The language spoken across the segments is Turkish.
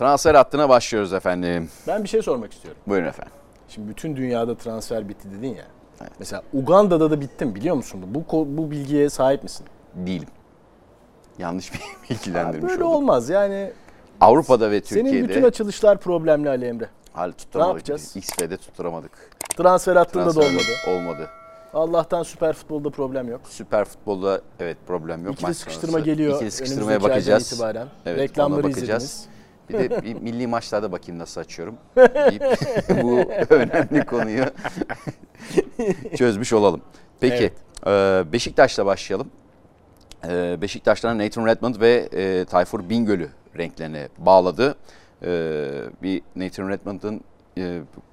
Transfer hattına başlıyoruz efendim. Ben bir şey sormak istiyorum. Buyurun efendim. Şimdi bütün dünyada transfer bitti dedin ya. Mesela Uganda'da da bitti mi biliyor musun? Bu bu bilgiye sahip misin? Değilim. Yanlış bir bilgilendirmiş böyle olduk. olmaz yani. Avrupa'da ve Senin Türkiye'de bütün açılışlar problemli Ali Emre. hal tutturamadık. yapacağız? XF'de tutturamadık. Transfer hattında da Transfer olmadı. Olmadı. Allah'tan süper futbolda problem yok. Süper futbolda evet problem yok. İkili Maç sıkıştırma sonrası. geliyor. İkili sıkıştırmaya bakacağız. itibaren. Evet, Reklamları bakacağız. izlediniz. Bir de bir milli maçlarda bakayım nasıl açıyorum. deyip bu önemli konuyu çözmüş olalım. Peki e, Beşiktaş'la başlayalım. E, Beşiktaş'tan Nathan Redmond ve e, Tayfur Bingöl'ü renklerine bağladı. Bir Nathan Redmond'ın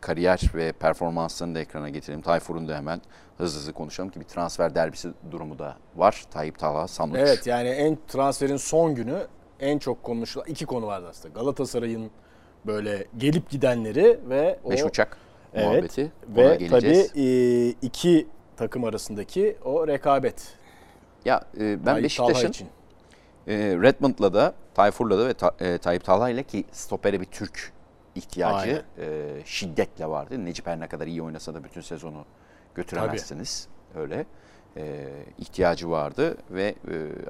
kariyer ve performanslarını da ekrana getirelim. Tayfur'un da hemen hızlı hızlı konuşalım ki bir transfer derbisi durumu da var. Tayyip Talha Sandıç. Evet yani en transferin son günü en çok konuşulan iki konu vardı aslında. Galatasaray'ın böyle gelip gidenleri ve o Beş uçak Evet. muhabbeti. Ona ve geleceğiz. tabii e, iki takım arasındaki o rekabet. Ya e, ben Tayyip Beşiktaş'ın için. e, Redmond'la da Tayfur'la da ve Ta, e, Tayyip Talha'yla ki stopere bir Türk ihtiyacı e, şiddetle vardı. Necip her ne kadar iyi oynasa da bütün sezonu götüremezsiniz. Öyle. E, ihtiyacı vardı ve e,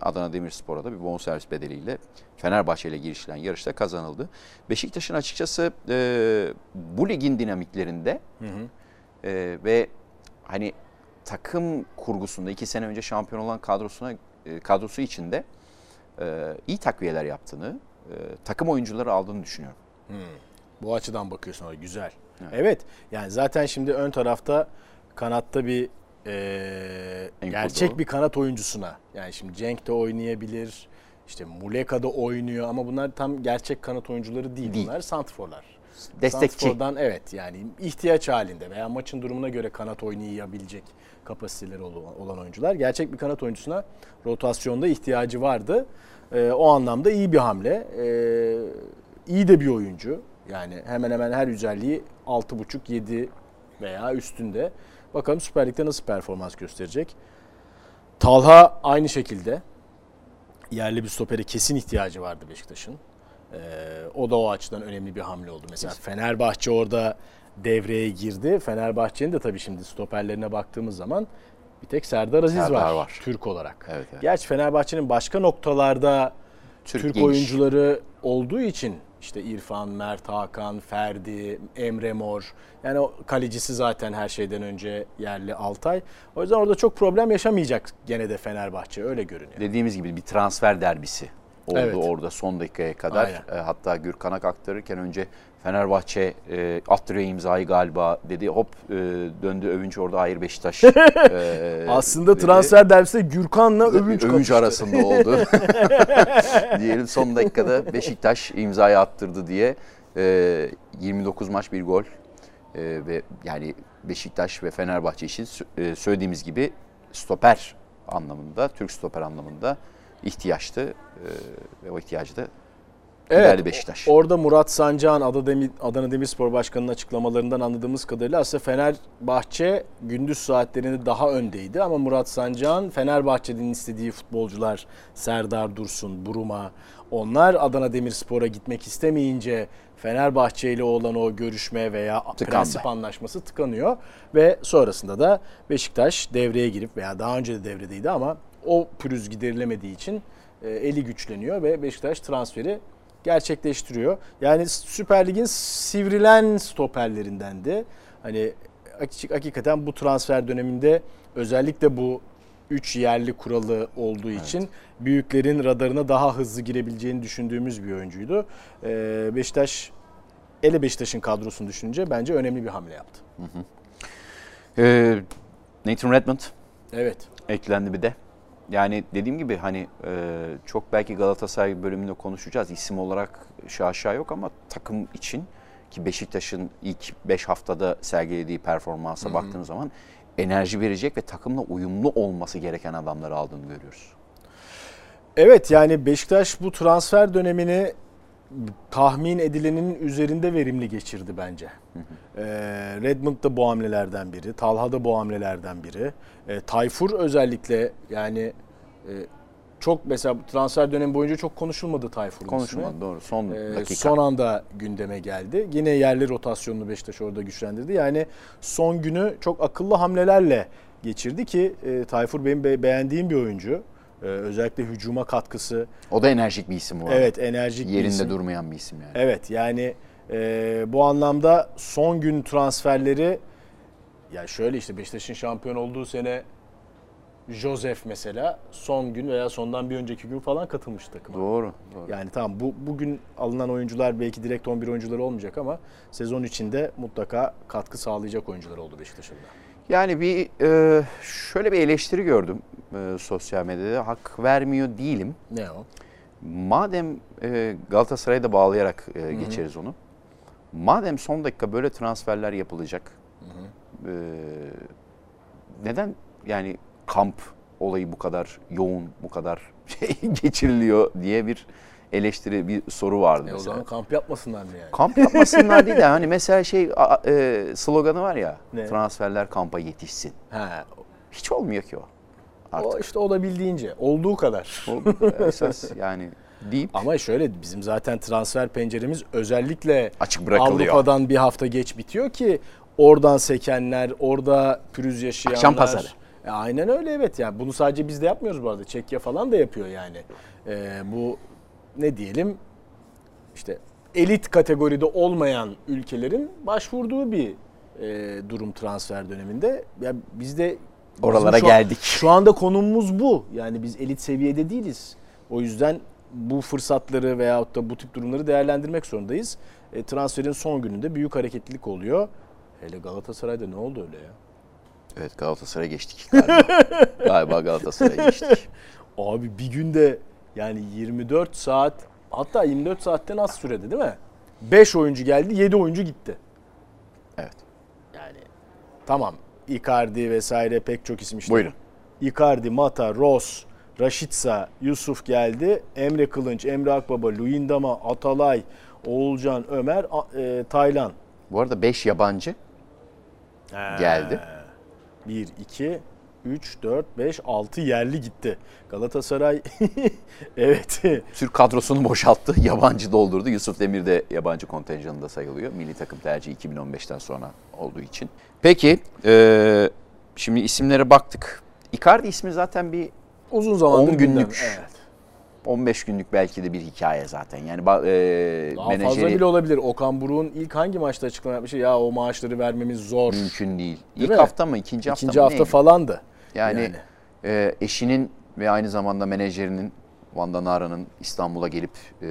Adana Demirspor'a da bir bonservis bedeliyle Fenerbahçe ile girişilen yarışta kazanıldı. Beşiktaş'ın açıkçası e, bu ligin dinamiklerinde e, ve hani takım kurgusunda iki sene önce şampiyon olan kadrosuna e, kadrosu içinde e, iyi takviyeler yaptığını, e, takım oyuncuları aldığını düşünüyorum. Bu açıdan bakıyorsun güzel. Evet. yani zaten şimdi ön tarafta kanatta bir e, gerçek bir kanat oyuncusuna yani şimdi Cenk de oynayabilir. işte Muleka da oynuyor ama bunlar tam gerçek kanat oyuncuları değil. Değil. Bunlar santrforlar. Destekçi. Santrfor'dan evet yani ihtiyaç halinde veya maçın durumuna göre kanat oynayabilecek kapasiteleri ol- olan oyuncular. Gerçek bir kanat oyuncusuna rotasyonda ihtiyacı vardı. Ee, o anlamda iyi bir hamle. Ee, iyi de bir oyuncu. Yani hemen hemen her özelliği 6.5-7 veya üstünde. Bakalım Süper Lig'de nasıl performans gösterecek. Talha aynı şekilde yerli bir stopere kesin ihtiyacı vardı Beşiktaş'ın. Ee, o da o açıdan önemli bir hamle oldu. Mesela Fenerbahçe orada devreye girdi. Fenerbahçe'nin de tabii şimdi stoperlerine baktığımız zaman bir tek Serdar Aziz Serdar var, var. Türk olarak. Evet, evet. Gerçi Fenerbahçe'nin başka noktalarda Türk Türk, oyuncuları olduğu için işte İrfan, Mert Hakan, Ferdi, Emre Mor. Yani o kalecisi zaten her şeyden önce yerli Altay. O yüzden orada çok problem yaşamayacak gene de Fenerbahçe öyle görünüyor. Dediğimiz gibi bir transfer derbisi oldu Evet. orada son dakikaya kadar. Aynen. E, hatta Gürkan Ak aktarırken önce Fenerbahçe e, attırıyor imzayı galiba dedi. Hop e, döndü övünç orada hayır Beşiktaş. e, Aslında dedi. transfer derbisi Gürkan'la övünç, övünç arasında oldu. Diyelim son dakikada Beşiktaş imzayı attırdı diye e, 29 maç bir gol E, ve yani Beşiktaş ve Fenerbahçe için e, söylediğimiz gibi stoper anlamında, Türk stoper anlamında ihtiyaçtı E, ve o ihtiyacı da Evet, Beşiktaş. Orada Murat Sancağ'ın Adana Demirspor Başkanı'nın açıklamalarından anladığımız kadarıyla aslında Fenerbahçe gündüz saatlerinde daha öndeydi. Ama Murat Sancağ'ın Fenerbahçe'nin istediği futbolcular Serdar Dursun, Buruma onlar Adana Demirspor'a gitmek istemeyince Fenerbahçe ile olan o görüşme veya Tıkandı. prensip anlaşması tıkanıyor. Ve sonrasında da Beşiktaş devreye girip veya daha önce de devredeydi ama o pürüz giderilemediği için e, eli güçleniyor ve Beşiktaş transferi gerçekleştiriyor. Yani Süper Lig'in sivrilen stoperlerindendi. Hani hakik- hakikaten bu transfer döneminde özellikle bu 3 yerli kuralı olduğu için büyüklerin radarına daha hızlı girebileceğini düşündüğümüz bir oyuncuydu. Ee, Beşiktaş ele Beşiktaş'ın kadrosunu düşününce bence önemli bir hamle yaptı. E, Nathan Redmond Evet. eklendi bir de. Yani dediğim gibi hani e, çok belki Galatasaray bölümünde konuşacağız. İsim olarak şaşa yok ama takım için ki Beşiktaş'ın ilk 5 haftada sergilediği performansa baktığınız zaman enerji verecek ve takımla uyumlu olması gereken adamları aldığını görüyoruz. Evet yani Beşiktaş bu transfer dönemini tahmin edilenin üzerinde verimli geçirdi bence. Ee, Redmond da bu hamlelerden biri, Talha da bu hamlelerden biri. Ee, Tayfur özellikle yani e, çok mesela transfer dönemi boyunca çok konuşulmadı Tayfur'un Konuşulmadı ismi. doğru. Son Ee, dakika. son anda gündeme geldi. Yine yerli rotasyonunu Beşiktaş orada güçlendirdi. Yani son günü çok akıllı hamlelerle geçirdi ki e, Tayfur benim be- beğendiğim bir oyuncu. Ee, özellikle hücuma katkısı. O da enerjik bir isim bu. Evet enerjik bir Yerinde isim. durmayan bir isim yani. Evet yani e, bu anlamda son gün transferleri ya şöyle işte Beşiktaş'ın şampiyon olduğu sene Joseph mesela son gün veya sondan bir önceki gün falan katılmış takıma. Doğru. doğru. Yani tamam bu bugün alınan oyuncular belki direkt 11 oyuncuları olmayacak ama sezon içinde mutlaka katkı sağlayacak oyuncular oldu Beşiktaş'ın da. Yani bir e, şöyle bir eleştiri gördüm e, sosyal medyada. Hak vermiyor değilim. Ne o? Madem e, Galatasaray'a da bağlayarak e, geçeriz onu. Madem son dakika böyle transferler yapılacak. e, neden yani kamp olayı bu kadar yoğun, bu kadar şey geçiriliyor diye bir eleştiri, bir soru vardı E o mesela. zaman kamp yapmasınlar mı yani? Kamp yapmasınlar değil de hani mesela şey e, sloganı var ya Ne? transferler kampa yetişsin. Ha, Hiç olmuyor ki o. Artık o işte olabildiğince, olduğu kadar. o esas yani deyip Ama şöyle bizim zaten transfer penceremiz özellikle açık bırakılıyor. Avrupa'dan bir hafta geç bitiyor ki oradan sekenler, orada pürüz yaşayanlar. Akşam pazarı. E, aynen öyle evet yani bunu sadece biz de yapmıyoruz bu arada. Çekya falan da yapıyor yani. E, bu ne diyelim işte elit kategoride olmayan ülkelerin başvurduğu bir e, durum transfer döneminde. Ya biz de Oralara şu an- geldik. Şu anda konumumuz bu. Yani biz elit seviyede değiliz. O yüzden bu fırsatları veyahut da bu tip durumları değerlendirmek zorundayız. E, transferin son gününde büyük hareketlilik oluyor. Hele Galatasaray'da ne oldu öyle ya? Evet Galatasaray'a geçtik galiba. galiba Galatasaray'a geçtik. Abi bir günde yani 24 saat hatta 24 saatten az sürede değil mi? 5 oyuncu geldi 7 oyuncu gitti. Evet. Yani tamam Icardi vesaire pek çok isim işte. Buyurun. Icardi, Mata, Ross, Raşitsa, Yusuf geldi. Emre Kılınç, Emre Akbaba, Luyendama, Atalay, Oğulcan, Ömer, e, Taylan. Bu arada 5 yabancı geldi. 1, 2, 3, 4, 5, 6 yerli gitti. Galatasaray evet. Türk kadrosunu boşalttı. Yabancı doldurdu. Yusuf Demir de yabancı kontenjanında sayılıyor. Milli takım tercihi 2015'ten sonra olduğu için. Peki e, şimdi isimlere baktık. Icardi ismi zaten bir Uzun zamandır 10 gündem. günlük. Evet. 15 günlük belki de bir hikaye zaten. Yani e, Daha fazla menajeri bile olabilir. Okan Buruk'un ilk hangi maçta açıklama yapmıştı? Ya o maaşları vermemiz zor. mümkün değil. Değil İlk mi? hafta mı ikinci hafta İkinci mı hafta neydi? falandı. Yani, Yani. e, eşinin ve aynı zamanda menajerinin Vanda Nara'nın İstanbul'a gelip e,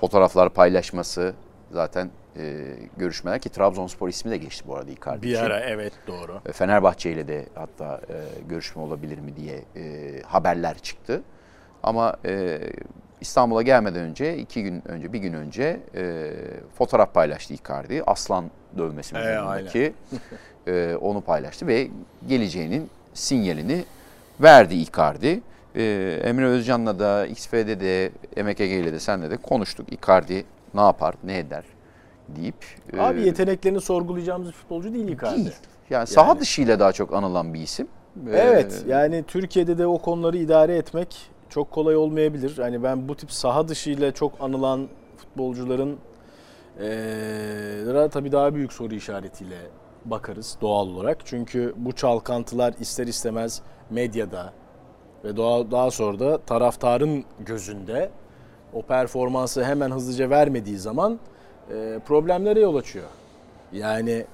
fotoğraflar paylaşması zaten e, görüşmeler ki Trabzonspor ismi de geçti bu arada Icardi Bir için. ara evet doğru. E, Fenerbahçe ile de hatta e, görüşme olabilir mi diye e, haberler çıktı. Ama e, İstanbul'a gelmeden önce, iki gün önce, bir gün önce e, fotoğraf paylaştı Icardi. Aslan dövmesi E, üzerindeki e, onu paylaştı ve geleceğinin sinyalini verdi Icardi. E, Emre Özcan'la da, XF'de de, Ege ile de senle de konuştuk. Icardi ne yapar, ne eder deyip. e, Abi yeteneklerini sorgulayacağımız bir futbolcu değil Icardi. Değil. Yani saha Yani. dışıyla daha çok anılan bir isim. Evet Ee, yani Türkiye'de de o konuları idare etmek çok kolay olmayabilir. Hani ben bu tip saha dışıyla çok anılan futbolcuların eee tabii daha büyük soru işaretiyle bakarız doğal olarak. Çünkü bu çalkantılar ister istemez medyada ve daha, daha sonra da taraftarın gözünde o performansı hemen hızlıca vermediği zaman eee, problemlere yol açıyor. Yani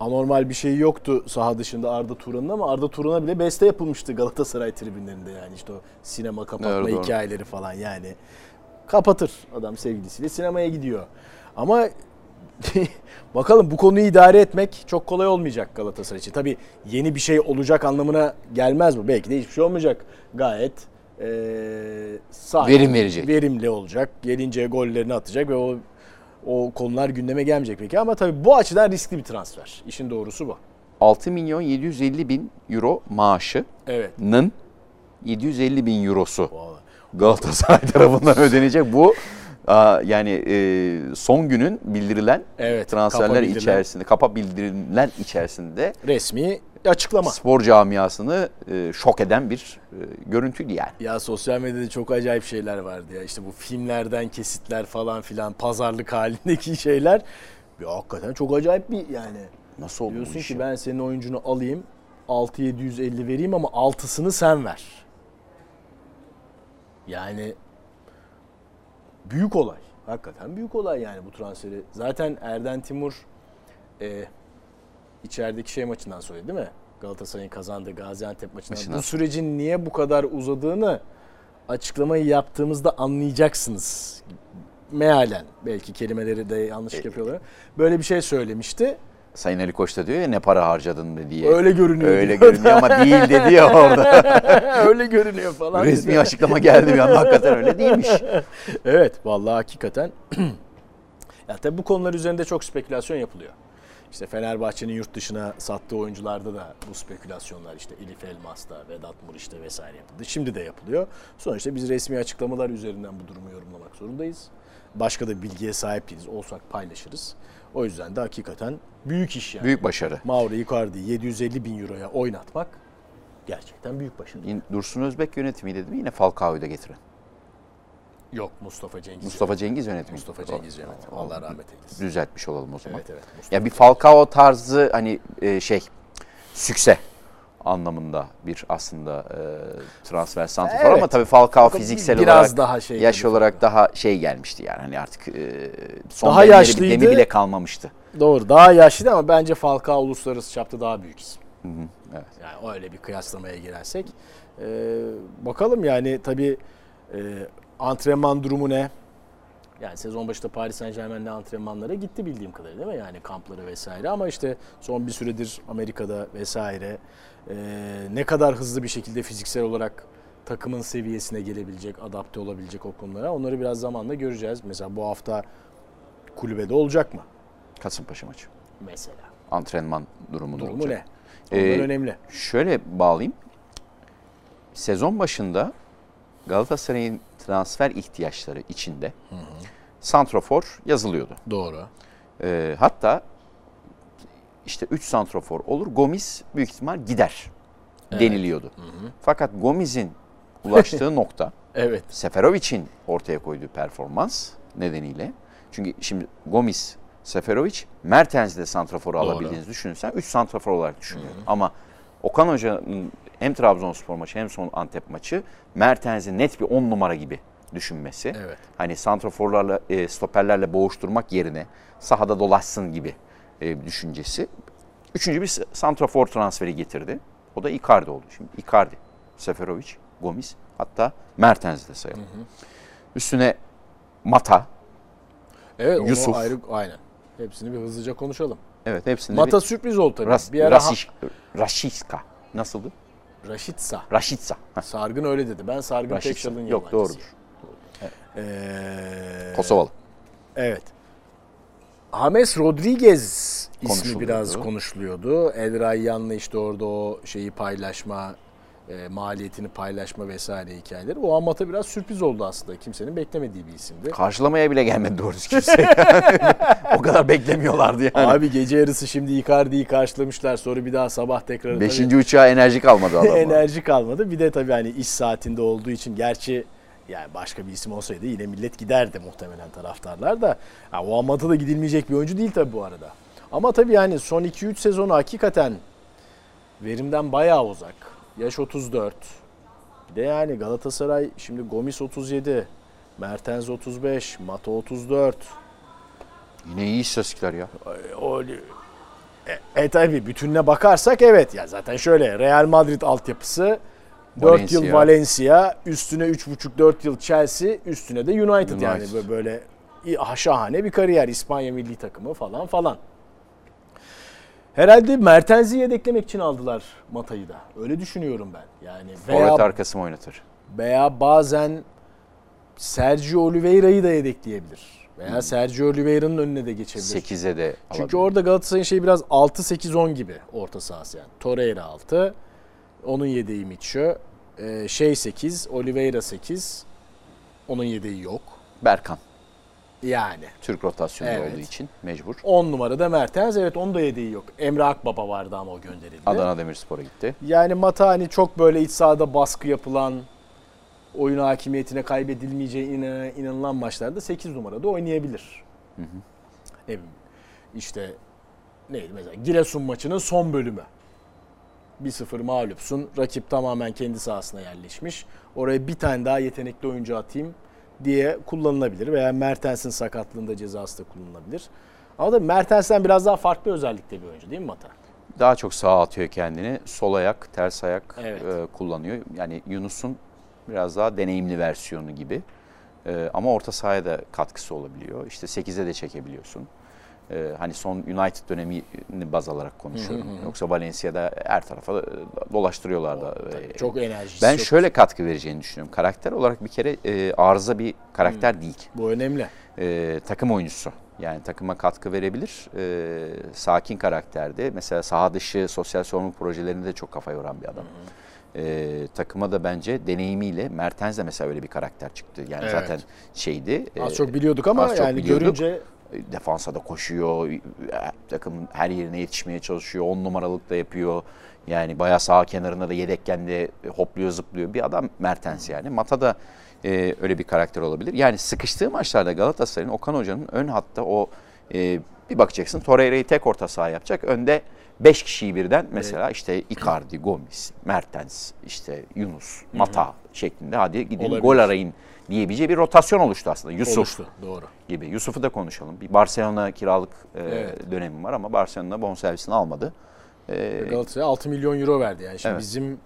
anormal bir şey yoktu saha dışında Arda Turan'ın ama Arda Turan'a bile beste yapılmıştı Galatasaray tribünlerinde yani işte o sinema kapatma doğru. hikayeleri falan yani. Kapatır adam sevgilisiyle sinemaya gidiyor. Ama bakalım bu konuyu idare etmek çok kolay olmayacak Galatasaray için. Tabii yeni bir şey olacak anlamına gelmez bu. Belki de hiçbir şey olmayacak. Gayet eee sakin, Verim verecek. Verimli olacak. Gelince gollerini atacak ve o o konular gündeme gelmeyecek peki ama tabii bu açıdan riskli bir transfer. İşin doğrusu bu. 6 milyon 750 bin euro maaşının Evet. 750 bin eurosu Galatasaray tarafından ödenecek. Bu yani e, son günün bildirilen Evet, transferler kapa bildirilen. içerisinde, kapa bildirilen içerisinde Resmi açıklama. spor camiasını e, şok eden bir e, görüntüydü yani. Ya sosyal medyada çok acayip şeyler vardı ya. İşte bu filmlerden kesitler falan filan pazarlık halindeki şeyler. Ya hakikaten çok acayip bir yani. Nasıl oldu Diyorsun ki ben senin oyuncunu alayım 6750 vereyim ama altısını sen ver. Yani büyük olay. Hakikaten büyük olay yani bu transferi. Zaten Erden Timur e, içerideki şey maçından söyledi değil mi? Galatasaray'ın kazandığı Gaziantep maçından. Maçından Bu sürecin niye bu kadar uzadığını açıklamayı yaptığımızda anlayacaksınız. Mealen belki kelimeleri de yanlış yapıyorlar. Böyle bir şey söylemişti. Sayın Ali Koç da diyor ya ne para harcadın diye. Öyle görünüyor. Öyle diyor. görünüyor ama değil dedi ya orada. öyle görünüyor falan. Resmi açıklama geldi bir anda hakikaten öyle değilmiş. Evet vallahi hakikaten. ya tabii bu konular üzerinde çok spekülasyon yapılıyor. İşte Fenerbahçe'nin yurt dışına sattığı oyuncularda da bu spekülasyonlar işte Elif Elmas'ta, Vedat Muriç'te vesaire yapıldı. Şimdi de yapılıyor. Sonuçta biz resmi açıklamalar üzerinden bu durumu yorumlamak zorundayız. Başka da bilgiye sahip değiliz. Olsak paylaşırız. O yüzden de hakikaten büyük iş yani. Büyük başarı. Mauro Icardi'yi 750 bin euroya oynatmak gerçekten büyük başarı. Yine Dursun Özbek yönetimi dedi mi yine Falcao'yu da getirin. Yok Mustafa Cengiz. Mustafa Cengiz yönetimi. Mustafa Cengiz yönetimi. Allah rahmet eylesin. Düzeltmiş olalım o zaman. Evet evet. Mustafa. Ya bir Falcao tarzı hani e, şey sükse anlamında bir aslında e, transfer santrafor Evet. ama tabii Falcao fiziksel Biraz olarak daha şey yaş olarak daha şey gelmişti yani hani artık e, son Daha demleri- yaşlıydı. demi bile kalmamıştı. Doğru. Daha yaşlı ama bence Falcao uluslararası çapta daha büyük isim. Evet. Yani öyle bir kıyaslamaya girersek. Ee, bakalım yani tabii e, antrenman durumu ne? Yani sezon başında Paris Saint Germain'le antrenmanlara gitti bildiğim kadarıyla değil mi? Yani kampları vesaire ama işte son bir süredir Amerika'da vesaire e, ne kadar hızlı bir şekilde fiziksel olarak takımın seviyesine gelebilecek, adapte olabilecek o konulara onları biraz zamanla göreceğiz. Mesela bu hafta kulübede olacak mı? Kasımpaşa maçı. Mesela. Antrenman durumu, ne Durumu olacak? ne? Ondan Ee, önemli. Şöyle bağlayayım. Sezon başında Galatasaray'ın transfer ihtiyaçları içinde santrofor yazılıyordu. Doğru. Ee, hatta işte 3 santrofor olur. Gomis büyük ihtimal gider deniliyordu. Fakat Gomis'in ulaştığı nokta Evet. Seferovic'in ortaya koyduğu performans nedeniyle. Çünkü şimdi Gomis, Seferovic, Mertens'i de santrafor alabildiğinizi düşünürsen 3 santrafor olarak düşünüyorum. Ama Okan Hoca'nın hem Trabzonspor maçı hem son Antep maçı Mertens'i net bir 10 numara gibi düşünmesi. Evet. Hani santraforlarla, e, stoperlerle boğuşturmak yerine sahada dolaşsın gibi e, düşüncesi. Üçüncü bir santrafor transferi getirdi. O da Icardi oldu. Şimdi Icardi, Seferovic, Gomis hatta Mertens'i de sayalım. Üstüne Mata. Evet Yusuf. ayrı aynen. Hepsini bir hızlıca konuşalım. Evet hepsinde Mata bir sürpriz oldu tabii. Ras, bir ara Rasiş, Raşiska. Nasıldı? Raşitsa. Raşitsa. Heh, Sargın öyle dedi. Ben Sargın Raşitsa. Tekşal'ın Yok yalancısıyım. doğrudur. Ee, Kosovalı. Evet. James Rodriguez ismi biraz konuşuluyordu. El Rayyan'la işte orada o şeyi paylaşma, e, maliyetini paylaşma vesaire hikayeleri. O Amat'a biraz sürpriz oldu aslında. Kimsenin beklemediği bir isimdi. Karşılamaya bile gelmedi doğrusu kimse. o kadar beklemiyorlardı yani. Abi gece yarısı şimdi Icardi'yi karşılamışlar. Sonra bir daha sabah tekrar Beşinci uçağa enerji kalmadı adamlar. enerji kalmadı. Bir de tabii hani iş saatinde olduğu için gerçi yani başka bir isim olsaydı yine millet giderdi muhtemelen taraftarlar da. Ya, o Amat'a da gidilmeyecek bir oyuncu değil tabii bu arada. Ama tabii yani son 2-3 sezonu hakikaten verimden bayağı uzak. Yaş 34. Bir de yani Galatasaray şimdi Gomis 37, Mertens 35, Mata 34. Yine iyi istatistikler ya. O, e, e tabi bütününe bakarsak evet ya zaten şöyle Real Madrid altyapısı 4 yıl Valencia. Valencia, üstüne 3,5-4 yıl Chelsea, üstüne de United, yani United. böyle, böyle iyi- şahane bir kariyer İspanya milli takımı falan falan. Herhalde Mertens'i yedeklemek için aldılar Mata'yı da. Öyle düşünüyorum ben. Yani veya, Forvet arkası mı oynatır? veya bazen Sergio Oliveira'yı da yedekleyebilir. Veya Sergio Oliveira'nın önüne de geçebilir. 8'e de Çünkü alabilir. orada Galatasaray'ın şeyi biraz 6-8-10 gibi orta sahası yani. Torreira 6, onun yedeği Mitchell, ee, şey 8, Oliveira 8, onun yedeği yok. Berkan. Yani. Türk rotasyonu Evet. olduğu için mecbur. 10 numarada Mertens. Evet onun da yedeği yok. Emre Akbaba vardı ama o gönderildi. Adana Demirspor'a gitti. Yani Mata hani çok böyle iç sahada baskı yapılan, oyun hakimiyetine kaybedilmeyeceği inan- inanılan maçlarda 8 numarada oynayabilir. Ne bileyim, işte neydi mesela Giresun maçının son bölümü. 1-0 mağlupsun. Rakip tamamen kendi sahasına yerleşmiş. Oraya bir tane daha yetenekli oyuncu atayım diye kullanılabilir. Veya Mertens'in sakatlığında cezası da kullanılabilir. Ama da Mertens'ten biraz daha farklı özellikte bir oyuncu değil mi Mata? Daha çok sağa atıyor kendini. Sol ayak, ters ayak Evet. e, kullanıyor. Yani Yunus'un biraz daha deneyimli versiyonu gibi. E, ama orta sahaya da katkısı olabiliyor. İşte 8'e de çekebiliyorsun. E, hani son United dönemini baz alarak konuşuyorum. Yoksa Valencia'da her tarafa dolaştırıyorlar da. E, Çok enerjisi. ben çok- şöyle katkı vereceğini düşünüyorum. Karakter olarak bir kere e, arıza bir karakter değil. Bu önemli. e, takım oyuncusu. Yani takıma katkı verebilir. E, sakin karakterde. Mesela saha dışı sosyal sorumluluk projelerinde de çok kafa yoran bir adam. E, takıma da bence deneyimiyle Mertens de mesela öyle bir karakter çıktı. Yani Evet. zaten şeydi. Az e, çok biliyorduk ama yani biliyorduk. görünce defansa da koşuyor. e, Takımın her yerine yetişmeye çalışıyor. 10 numaralık da yapıyor. Yani bayağı sağ kenarında da yedekken de hopluyor zıplıyor. Bir adam Mertens yani. Mata da e, öyle bir karakter olabilir. Yani sıkıştığı maçlarda Galatasaray'ın Okan Hoca'nın ön hatta o e, bir bakacaksın Torreira'yı tek orta saha yapacak. Önde 5 kişiyi birden mesela işte Icardi, Gomis, Mertens, işte Yunus, Mata şeklinde hadi gidin Olabilir. gol arayın diyebileceği bir rotasyon oluştu aslında. Yusuf oluştu. Doğru. gibi. Yusuf'u da konuşalım. Bir Barcelona kiralık e, Evet. dönemi var ama Barcelona bonservisini almadı. E, Galatasaray 6 milyon euro verdi. Yani şimdi Evet. bizim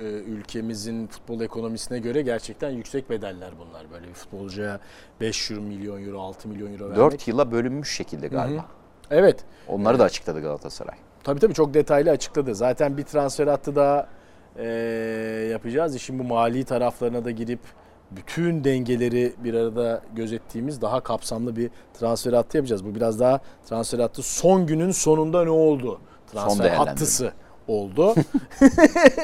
e, ülkemizin futbol ekonomisine göre gerçekten yüksek bedeller bunlar. Böyle bir futbolcuya 5 milyon euro, 6 milyon euro vermek. 4 yıla bölünmüş şekilde galiba. Evet. Onları da açıkladı Galatasaray. Tabii tabii çok detaylı açıkladı. Zaten bir transfer hattı daha e, yapacağız. İşin bu mali taraflarına da girip bütün dengeleri bir arada gözettiğimiz daha kapsamlı bir transfer hattı yapacağız. Bu biraz daha transfer hattı son günün sonunda ne oldu? Transfer hattısı oldu.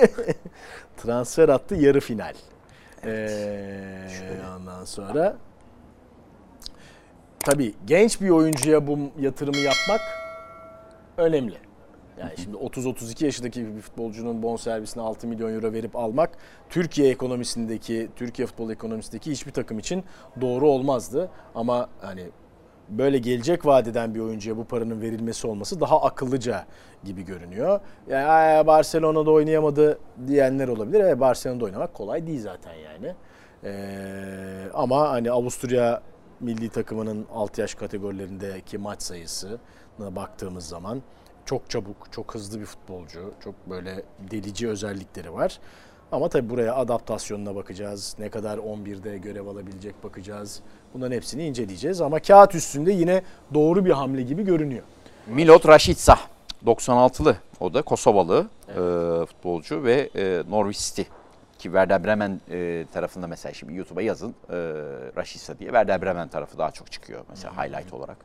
transfer hattı yarı final. Ee, ondan sonra tabii genç bir oyuncuya bu yatırımı yapmak önemli. Yani şimdi 30-32 yaşındaki bir futbolcunun bonservisine 6 milyon euro verip almak Türkiye ekonomisindeki, Türkiye futbol ekonomisindeki hiçbir takım için doğru olmazdı. Ama hani böyle gelecek vadeden bir oyuncuya bu paranın verilmesi olması daha akıllıca gibi görünüyor. Yani "Aa, Barcelona'da oynayamadı diyenler olabilir. Evet, Barcelona'da oynamak kolay değil zaten yani. Ee, ama hani Avusturya milli takımının alt yaş kategorilerindeki maç sayısına baktığımız zaman çok çabuk, çok hızlı bir futbolcu. Çok böyle delici özellikleri var. Ama tabii buraya adaptasyonuna bakacağız. Ne kadar 11'de görev alabilecek bakacağız. Bunların hepsini inceleyeceğiz. Ama kağıt üstünde yine doğru bir hamle gibi görünüyor. Milot Rashica 96'lı. O da Kosovalı e, futbolcu ve e, Norwich City. Ki Werder Bremen e, tarafında mesela şimdi YouTube'a yazın e, Rashica diye. Werder Bremen tarafı daha çok çıkıyor mesela highlight olarak.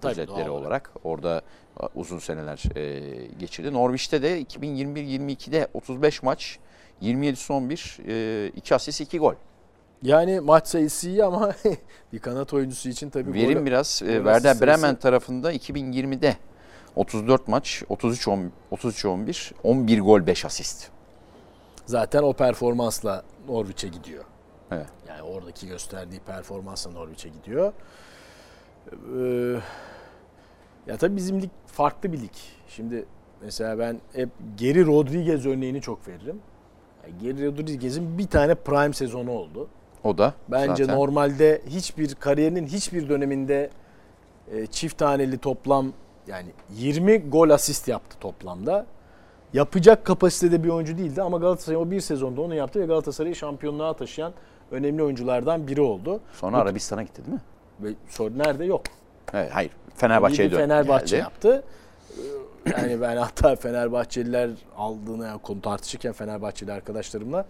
Tabii, özetleri doğal olarak. Orada e, uzun seneler e, geçirdi. Norwich'te de 2021-22'de 35 maç, 27 son 1, e, 2 asist 2 gol. Yani maç sayısı iyi ama bir kanat oyuncusu için tabii Verim gol- biraz. E, gol Werder asist Bremen sayısı- tarafında 2020'de 34 maç, 33 10 33 11, 11 gol 5 asist. Zaten o performansla Norwich'e gidiyor. Evet. Yani oradaki gösterdiği performansla Norwich'e gidiyor. Ee, ya tabii bizim lig farklı bir lig. Şimdi mesela ben hep Geri Rodriguez örneğini çok veririm. Yani Geri Rodriguez'in bir tane prime sezonu oldu. O da Bence zaten normalde hiçbir kariyerinin hiçbir döneminde e, çift taneli toplam yani 20 gol asist yaptı toplamda. Yapacak kapasitede bir oyuncu değildi ama Galatasaray o bir sezonda onu yaptı ve Galatasaray'ı şampiyonluğa taşıyan önemli oyunculardan biri oldu. sonra Arabistan'a gitti değil mi? Ve sorun nerede yok. Evet, hayır. Fenerbahçe'ye döndü. Fenerbahçe geldi. yaptı. Ee, Yani ben hatta Fenerbahçeliler aldığını yani konu tartışırken Fenerbahçeli arkadaşlarımla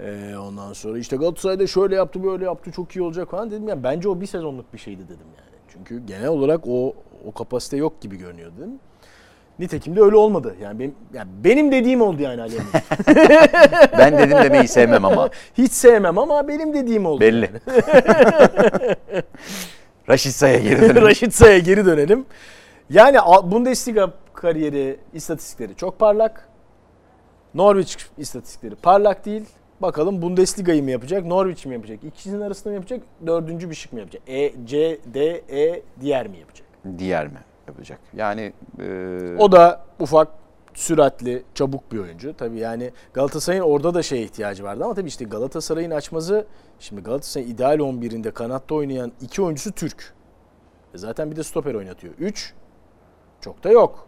e, ondan sonra işte Galatasaray'da şöyle yaptı böyle yaptı çok iyi olacak falan dedim. Yani bence o bir sezonluk bir şeydi dedim yani. Çünkü genel olarak o o kapasite yok gibi görünüyor dedim. Nitekim de öyle olmadı. Yani benim, yani benim dediğim oldu yani Ali. Ben dedim demeyi sevmem ama. Hiç sevmem ama benim dediğim oldu. Belli. Raşitsa'ya geri dönelim. Raşitsa'ya geri dönelim. Yani Bundesliga kariyeri istatistikleri çok parlak. Norwich istatistikleri parlak değil. Bakalım Bundesliga'yı mı yapacak, Norwich mi yapacak? İkisinin arasında mı yapacak, dördüncü bir şık mı yapacak? E, C, D, E diğer mi yapacak? Diğer mi yapacak? Yani e, O da ufak, süratli, çabuk bir oyuncu. Tabii yani Galatasaray'ın orada da şeye ihtiyacı vardı ama tabii işte Galatasaray'ın açmazı şimdi Galatasaray'ın ideal 11'inde kanatta oynayan iki oyuncusu Türk. E zaten bir de stoper oynatıyor. 3 çok da yok.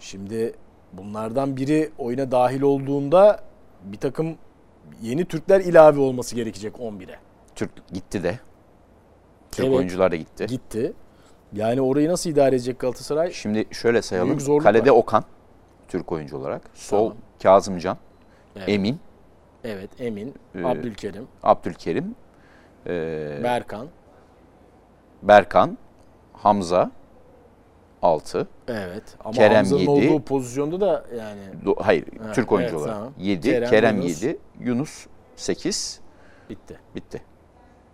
Şimdi bunlardan biri oyuna dahil olduğunda bir takım yeni Türkler ilave olması gerekecek 11'e. Türk gitti de. Türk Evet. oyuncular da gitti. Gitti. Yani orayı nasıl idare edecek Galatasaray? Şimdi şöyle sayalım. Kalede var. Okan Türk oyuncu olarak. Sol Tamam. Kazımcan, Evet. Emin, Evet, Emin, Ee, Abdülkerim, Abdülkerim, e, Berkan. Berkan, Hamza 6. Evet. Ama Kerem Hamza'nın yedi. olduğu pozisyonda da yani Hayır, Ha, Türk oyuncu evet, olarak. tamam. 7, Kerem, Kerem, Yunus. 7, Yunus 8. bitti. Bitti.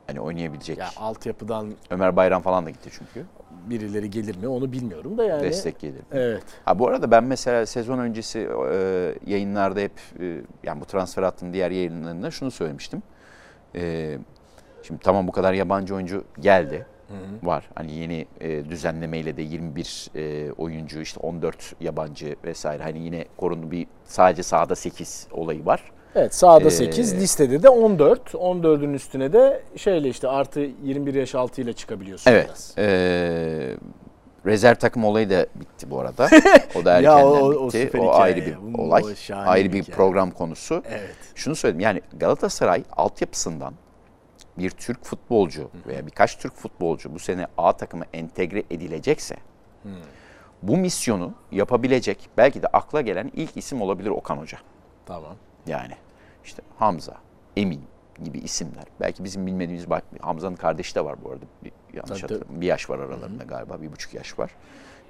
Hani oynayabilecek. Ya altyapıdan Ömer Bayram falan da gitti çünkü. birileri gelir mi onu bilmiyorum da yani. Destek gelir. Evet. Ha bu arada ben mesela sezon öncesi e, yayınlarda hep e, yani bu transfer hattının diğer yayınlarında şunu söylemiştim. E, şimdi tamam bu kadar yabancı oyuncu geldi. Var. Hani yeni e, düzenlemeyle de 21 e, oyuncu işte 14 yabancı vesaire. Hani yine korundu bir sadece sahada 8 olayı var. Evet sağda Ee, 8 listede de 14. 14'ün üstüne de şeyle işte artı 21 yaş altı ile çıkabiliyorsun Evet. biraz. E, rezerv takım olayı da bitti bu arada. O da Ya erkenden o- o bitti. O, hikaye ayrı ya. bir Bu- olay. o Ayrı bir program konusu. Evet. Şunu söyledim yani Galatasaray altyapısından bir Türk futbolcu veya birkaç Türk futbolcu bu sene A takıma entegre edilecekse bu misyonu yapabilecek belki de akla gelen ilk isim olabilir Okan Hoca. Tamam. Yani işte Hamza, Emin gibi isimler. Belki bizim bilmediğimiz bak Hamza'nın kardeşi de var bu arada. Bir, yanlış hatırlamıyorum. Bir yaş var aralarında galiba. Bir buçuk yaş var.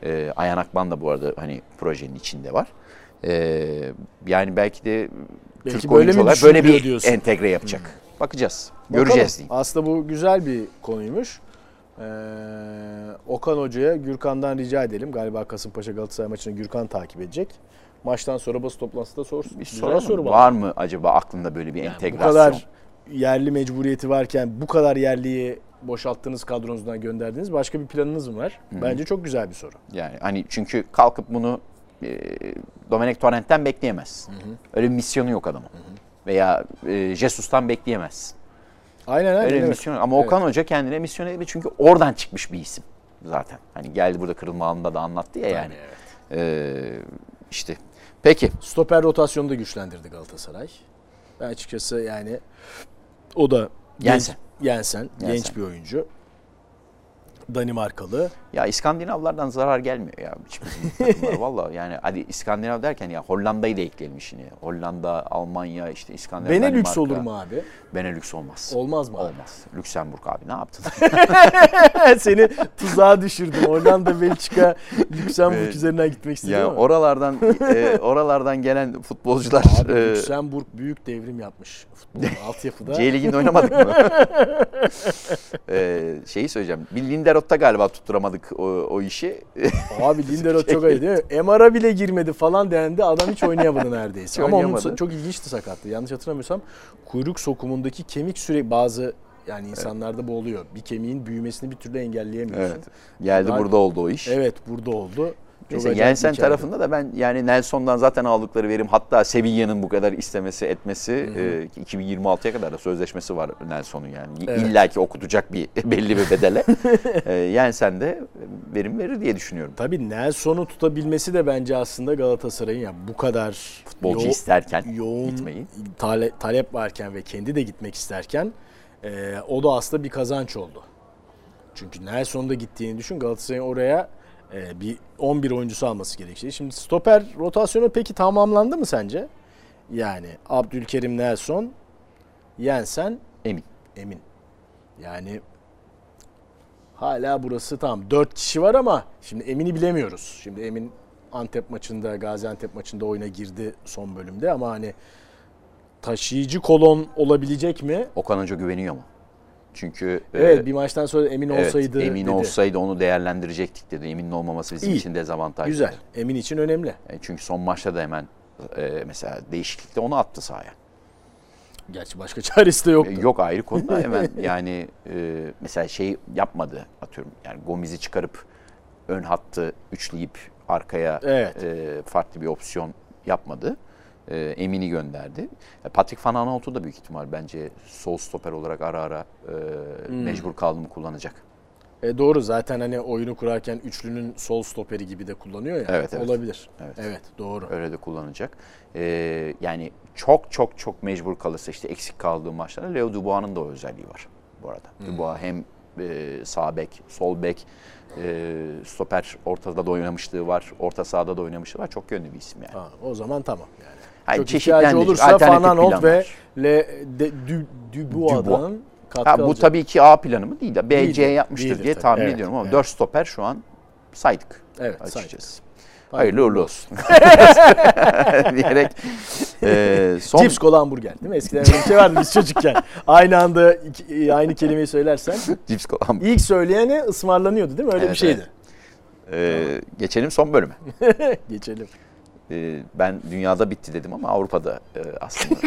Ee, Ayhan Akban da bu arada hani projenin içinde var. Ee, yani belki de Belki Türk böyle oyuncular böyle bir diyorsun? entegre yapacak. Bakacağız. Bakalım. Göreceğiz diyeyim. Aslında bu güzel bir konuymuş. Ee, Okan Hoca'ya Gürkan'dan rica edelim. Galiba Kasımpaşa Galatasaray maçını Gürkan takip edecek. Maçtan sonra basın toplantısında sorsun. Bir soralım. soru var mı acaba aklında böyle bir Yani entegrasyon? Bu kadar yerli mecburiyeti varken bu kadar yerliyi boşalttığınız kadronuzdan gönderdiğiniz başka bir planınız mı var? Bence çok güzel bir soru. Yani hani çünkü kalkıp bunu e, Domenek Torrent'ten bekleyemez. Öyle bir misyonu yok adamın. Veya e, Jesus'tan bekleyemez. Aynen aynen. Öyle evet. misyon ama Okan Hoca kendine misyon edildi çünkü oradan çıkmış bir isim zaten. Hani geldi burada kırılma anında da anlattı ya yani. Tabii, evet. Ee, işte peki Stoper rotasyonu da güçlendirdi Galatasaray. Ben açıkçası yani o da Jensen. genç, Jensen, genç Jensen. bir oyuncu. Danimarkalı. ya İskandinavlardan zarar gelmiyor ya valla yani hadi İskandinav derken ya Hollanda'yı da ekleyelim işini. Hollanda, Almanya işte İskandinav, Benelux Danimarka. olur mu abi? Benelux olmaz. Olmaz mı? abi? Olmaz. Lüksemburg abi ne yaptın? Seni tuzağa düşürdüm. Hollanda, Belçika, Lüksemburg üzerinden gitmek istedim ya ama. oralardan e, oralardan gelen futbolcular Abi e, Lüksemburg büyük devrim yapmış futbolun altyapıda. C Ligi'nde oynamadık mı? ee, şeyi söyleyeceğim. Bir Linderoth'ta galiba tutturamadık o, o işi. Abi Lindelof çok iyi değil mi? MR'a bile girmedi falan dendi. Adam hiç oynayamadı neredeyse. Hiç Ama onun oynayamadı. çok ilginçti sakatlığı. Yanlış hatırlamıyorsam kuyruk sokumundaki kemik sürekli bazı yani insanlarda bu oluyor. Bir kemiğin büyümesini bir türlü engelleyemiyorsun. evet. Geldi Bunlar- burada oldu o iş. Evet burada oldu. Neyse Jensen tarafında da ben yani Nelson'dan zaten aldıkları verim hatta Sevilla'nın bu kadar istemesi etmesi e, 2026'ya kadar da sözleşmesi var Nelson'un yani. Evet. İlla ki okutacak bir belli bir bedele. e, Jensen de verim verir diye düşünüyorum. Tabii Nelson'u tutabilmesi de bence aslında Galatasaray'ın ya bu kadar Futbolcu yo- isterken yoğun gitmeyi. tale- talep varken ve kendi de gitmek isterken e, o da aslında bir kazanç oldu. Çünkü Nelson'un da gittiğini düşün Galatasaray'ın oraya e, bir 11 oyuncusu alması gerekecek. Şimdi stoper rotasyonu peki tamamlandı mı sence? Yani Abdülkerim Nelson, Jensen, Emin. Emin. Yani hala burası tam 4 kişi var ama şimdi Emin'i bilemiyoruz. Şimdi Emin Antep maçında, Gaziantep maçında oyuna girdi son bölümde ama hani taşıyıcı kolon olabilecek mi? Okan Hoca güveniyor mu? Çünkü Evet e, bir maçtan sonra emin evet, olsaydı emin dedi. olsaydı onu değerlendirecektik dedi. Emin olmaması bizim İyi. için dezavantaj. Güzel. Emin için önemli. E, çünkü son maçta da hemen e, mesela değişiklikte onu attı sahaya. Gerçi başka çaresi de yoktu. E, Yok ayrı konuda hemen yani e, mesela şey yapmadı atıyorum yani Gomez'i çıkarıp ön hattı üçleyip arkaya Evet. e, farklı bir opsiyon yapmadı. E, Emin'i gönderdi. E, Patrick Van Aanholt'u da büyük ihtimal bence sol stoper olarak ara ara e, Hmm. mecbur kaldım kullanacak. E doğru zaten hani oyunu kurarken üçlünün sol stoperi gibi de kullanıyor ya. Evet, evet. Olabilir. Evet. Evet, doğru. Öyle de kullanacak. E, yani çok çok çok mecbur kalırsa işte eksik kaldığı maçlarda Leo Dubois'un da o özelliği var bu arada. Dubois hem e, sağ bek, sol bek, e, stoper ortada da oynamışlığı var. Orta sahada da oynamışlığı var. Çok yönlü bir isim yani. Ha, o zaman tamam yani. Hayır, Çok ihtiyacı olursa Aanholt ve. Le de, Du, Dubois'dan katkı Ha, bu alacak. tabii ki A planı mı değil de B, C yapmıştır değildir diye tabii. tahmin Evet, ediyorum ama evet. 4 stoper şu an saydık Evet, açıkçası. Hayırlı uğurlu olsun. diyerek e, son Cips kola hamburger değil mi? Eskiden bir şey vardı biz çocukken. Aynı anda iki- aynı kelimeyi söylersen cips kolan. ilk söyleyeni ısmarlanıyordu değil mi? Öyle Evet, bir şeydi. E, geçelim son bölüme. Geçelim. E, ben dünyada bitti dedim ama Avrupa'da e, aslında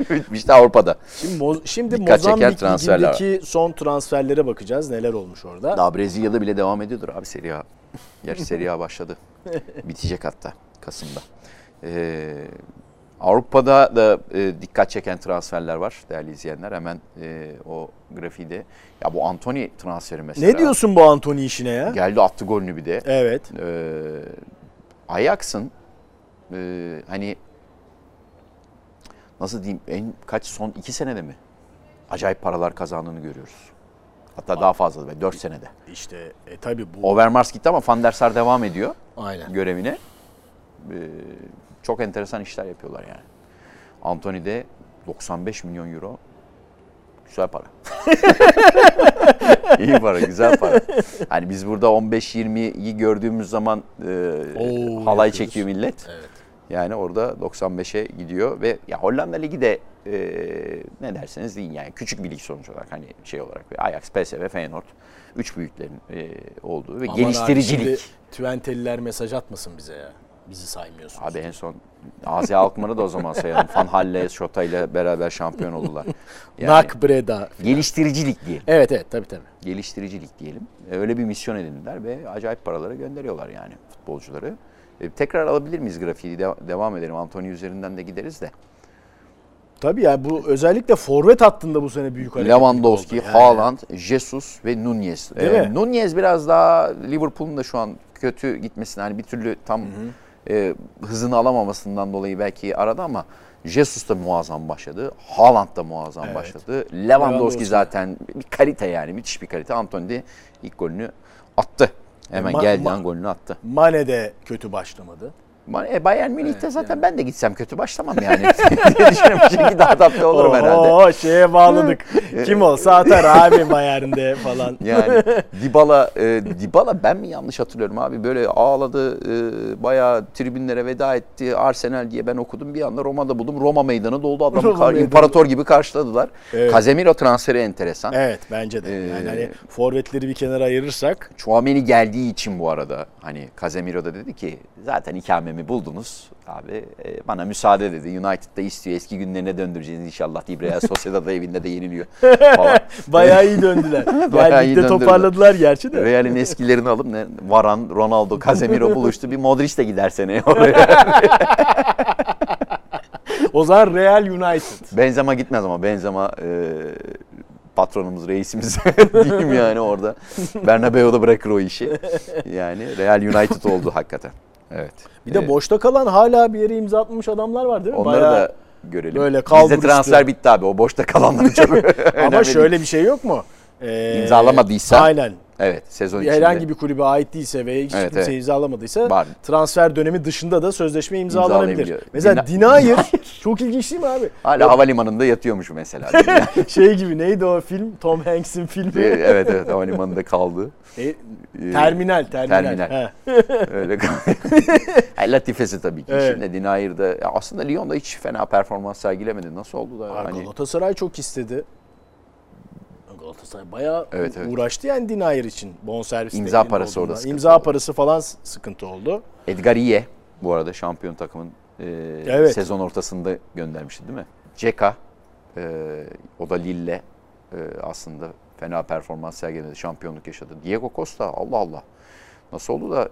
bitmişti Avrupa'da. Şimdi, Mo- şimdi Dikkat Mozambik ligindeki son transferlere bakacağız. Neler olmuş orada? Daha Brezilya'da bile devam ediyordur abi Serie A. Gerçi Serie A başladı. Bitecek hatta Kasım'da. Ee, Avrupa'da da e, dikkat çeken transferler var değerli izleyenler. Hemen e, o grafiği. Ya bu Anthony transferi mesela. Ne diyorsun bu Anthony işine ya? Geldi attı golünü bir de. Evet. Ee, Ajax'ın e, hani nasıl diyeyim en kaç son iki senede mi? Acayip paralar kazandığını görüyoruz. Hatta daha fazla da 4 senede. İşte e, tabii bu. Overmars gitti ama Van der Sar devam ediyor Aynen. görevine. Ee, çok enteresan işler yapıyorlar yani. Anthony de 95 milyon euro. Güzel para. İyi para, güzel para. Hani biz burada 15-20'yi gördüğümüz zaman e, Oo, halay yapıyoruz. çekiyor millet. Evet. Yani orada 95'e gidiyor ve ya Hollanda Ligi de e, ne derseniz deyin yani küçük bir lig sonuç olarak hani şey olarak Ajax, PSV, Feyenoord üç büyüklerin e, olduğu ve Aman abi, geliştiricilik. şimdi Twenteliler mesaj atmasın bize ya. Bizi saymıyorsunuz. Abi en son Asya Alkmaar'ı da o zaman sayalım. Van Halle, Şota ile beraber şampiyon oldular. Yani Nak Breda. geliştiricilik diyelim. Evet evet tabii tabii. Geliştiricilik diyelim. E, Öyle bir misyon edindiler ve acayip paralara gönderiyorlar yani futbolcuları. E, tekrar alabilir miyiz grafiği? De- devam edelim. Anthony üzerinden de gideriz de. Tabii ya bu özellikle forvet hattında bu sene büyük hareket Lewandowski. Yani. Haaland, Jesus ve Nunez. Değil Ee, mi? Nunez biraz daha Liverpool'un da şu an kötü gitmesine hani bir türlü tam e, hızını alamamasından dolayı belki aradı ama Jesus da muazzam başladı. Haaland da muazzam Evet. başladı. Lewandowski, zaten bir kalite yani müthiş bir kalite. Anthony de ilk golünü attı. Hemen Ma- geldiği ma- golünü attı. Mane de kötü başlamadı. E, Bayern Münih'te zaten ben de gitsem kötü başlamam yani. düşünüyorum. Çünkü daha tatlı olurum herhalde. Oo şeye bağladık. Kim olsa atar abi Bayern'de falan. Yani Dybala, e, Dybala ben mi yanlış hatırlıyorum abi böyle ağladı e, bayağı tribünlere veda etti Arsenal diye ben okudum bir anda Roma'da buldum Roma meydanı doldu adamı Roma kar- imparator gibi karşıladılar. Evet. Casemiro transferi enteresan. Evet bence de. Yani Ee, hani forvetleri bir kenara ayırırsak Chouameni geldiği için bu arada hani Casemiro da dedi ki zaten ikamemi buldunuz abi e, bana müsaade dedi. United'da istiyor eski günlerine döndüreceğiz inşallah Real Sociedad'da evinde de yeniliyor falan. bayağı iyi döndüler. Bayağı iyi ligde döndürdüler. toparladılar gerçi de. Real'in eskilerini alıp ne, Varan, Ronaldo, Casemiro buluştu. Bir Modric de gider seneye oraya. O zaman Real United. Benzema gitmez ama Benzema e, patronumuz, reisimiz diyeyim yani orada. Bernabeu'da bırakır o işi. Yani Real United oldu hakikaten. Evet. Bir de Ee, boşta kalan hala bir yere imza atmamış adamlar var değil mi? Onları Bayağı- da görelim. böyle Bizde kalbur transfer bitti abi. O boşta kalanlar çok. Ama değil. şöyle bir şey yok mu? Ee, İmzalamadıysa- Aynen. Evet sezon içinde. Herhangi bir kulübe ait değilse ve hiç Evet, kimse evet. imzalamadıysa Var. transfer dönemi dışında da sözleşme imzalanabilir. Mesela Dina- Dinayer çok ilginç değil mi abi? Hala havalimanında yatıyormuş mesela. Şey gibi neydi o film? Tom Hanks'in filmi. evet evet havalimanında kaldı. E, Ee, terminal, terminal. Terminal. Öyle Latifesi tabii ki. Evet. Şimdi Dinayır'da ya aslında Lyon'da hiç fena performans sergilemedi. Nasıl oldu da hani Galatasaray çok istedi. Galatasaray bayağı Evet, evet. uğraştı yani Denier için bonservis İmza parası olduğunda. orada sıkıntı İmza oldu. parası falan sıkıntı oldu. Edgar Iye bu arada şampiyon takımın e, Evet. sezon ortasında göndermişti değil mi? Ceka e, o da Lille e, aslında fena performans sergiledi, şampiyonluk yaşadı. Diego Costa Allah Allah. Nasıl oldu da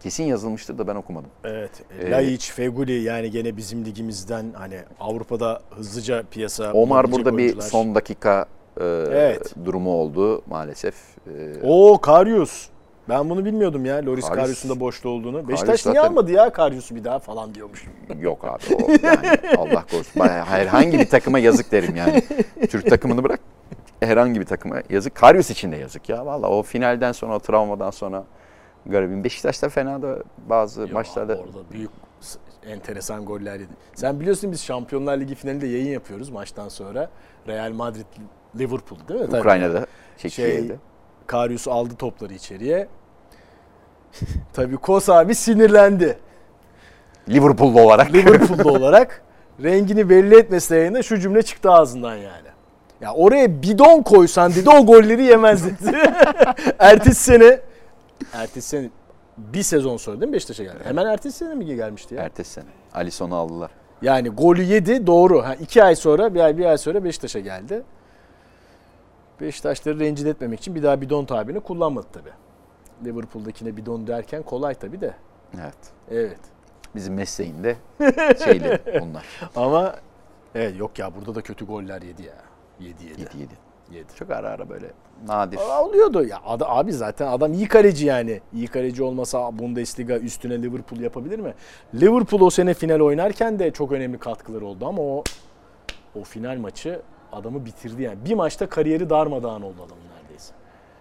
kesin yazılmıştır da ben okumadım. Evet. Ee, Laiç, Feguli yani gene bizim ligimizden hani Avrupa'da hızlıca piyasa Omar burada bir oyuncular. son dakika e, Evet. durumu oldu maalesef. E, Oo Karius. Ben bunu bilmiyordum ya Loris Karius- Karius'un da boşta olduğunu. Beşiktaş niye zaten- almadı ya Karius'u bir daha falan diyormuş. Yok abi o yani Allah korusun. Herhangi bir takıma yazık derim yani. Türk takımını bırak herhangi bir takıma yazık. Karius için de yazık ya. Valla o finalden sonra o travmadan sonra garibim. Beşiktaş'ta fena da bazı Yok, maçlarda Orada büyük enteresan goller yedi. Sen biliyorsun biz Şampiyonlar Ligi finalinde yayın yapıyoruz maçtan sonra. Real Madrid Liverpool değil mi? Tabii. Ukrayna'da çekildi. Şey, Karius aldı topları içeriye. Tabii Kos abi sinirlendi. Liverpool'lu olarak. Liverpool'da olarak rengini belli etmesi yayında şu cümle çıktı ağzından yani. Ya oraya bidon koysan dedi o golleri yemez dedi. ertesi sene ertesi sene bir sezon sonra değil mi Beşiktaş'a geldi? Hemen ertesi sene mi gelmişti ya? Ertesi sene. Alisson'u aldılar. Yani golü yedi doğru. Ha, iki ay sonra bir ay bir ay sonra Beşiktaş'a geldi. Beşiktaşları rencide etmemek için bir daha bidon tabirini kullanmadı tabi. Liverpool'dakine bidon derken kolay tabi de. Evet. Evet. Bizim mesleğinde şeyleri onlar. Ama evet yok ya burada da kötü goller yedi ya. Yedi yedi. 7 7. Yedi. Çok ara ara böyle nadir. Aa, Oluyordu ya. Ada- Abi zaten adam iyi kaleci yani. İyi kaleci olmasa Bundesliga üstüne Liverpool yapabilir mi? Liverpool o sene final oynarken de çok önemli katkıları oldu ama o o final maçı adamı bitirdi yani. Bir maçta kariyeri darmadağın oldu adamın.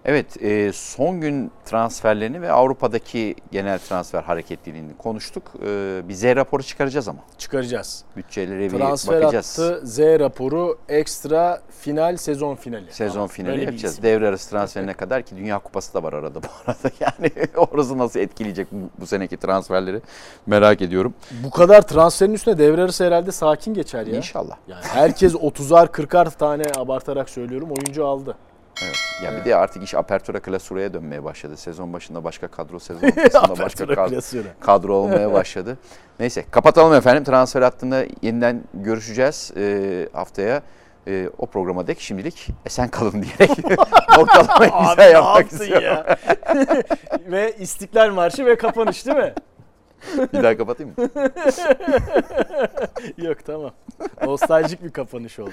Evet, e, son gün transferlerini ve Avrupa'daki genel transfer hareketliliğini konuştuk. E, bir Z raporu çıkaracağız ama. Çıkaracağız. Bütçelere bir Transfer bakacağız. attı Z raporu ekstra final sezon finali. Sezon Tamam, finali yapacağız. Devre arası transferine kadar ki Dünya Kupası da var arada bu arada. Yani orası nasıl etkileyecek bu, bu seneki transferleri merak ediyorum. Bu kadar transferin üstüne devre arası herhalde sakin geçer ya. İnşallah. Yani herkes 30'ar 40'ar tane abartarak söylüyorum oyuncu aldı. Evet. Ya bir de artık iş apertura klasuraya dönmeye başladı. Sezon başında başka kadro, sezon ortasında başka kadro, kadro olmaya başladı. Neyse kapatalım efendim. Transfer hattında yeniden görüşeceğiz e, haftaya. E, o programa dek şimdilik esen kalın diyerek noktalamayı güzel yapmak istiyorum. ya? ve İstiklal Marşı ve kapanış değil mi? Bir daha kapatayım mı? Yok tamam. Nostaljik bir kapanış oldu.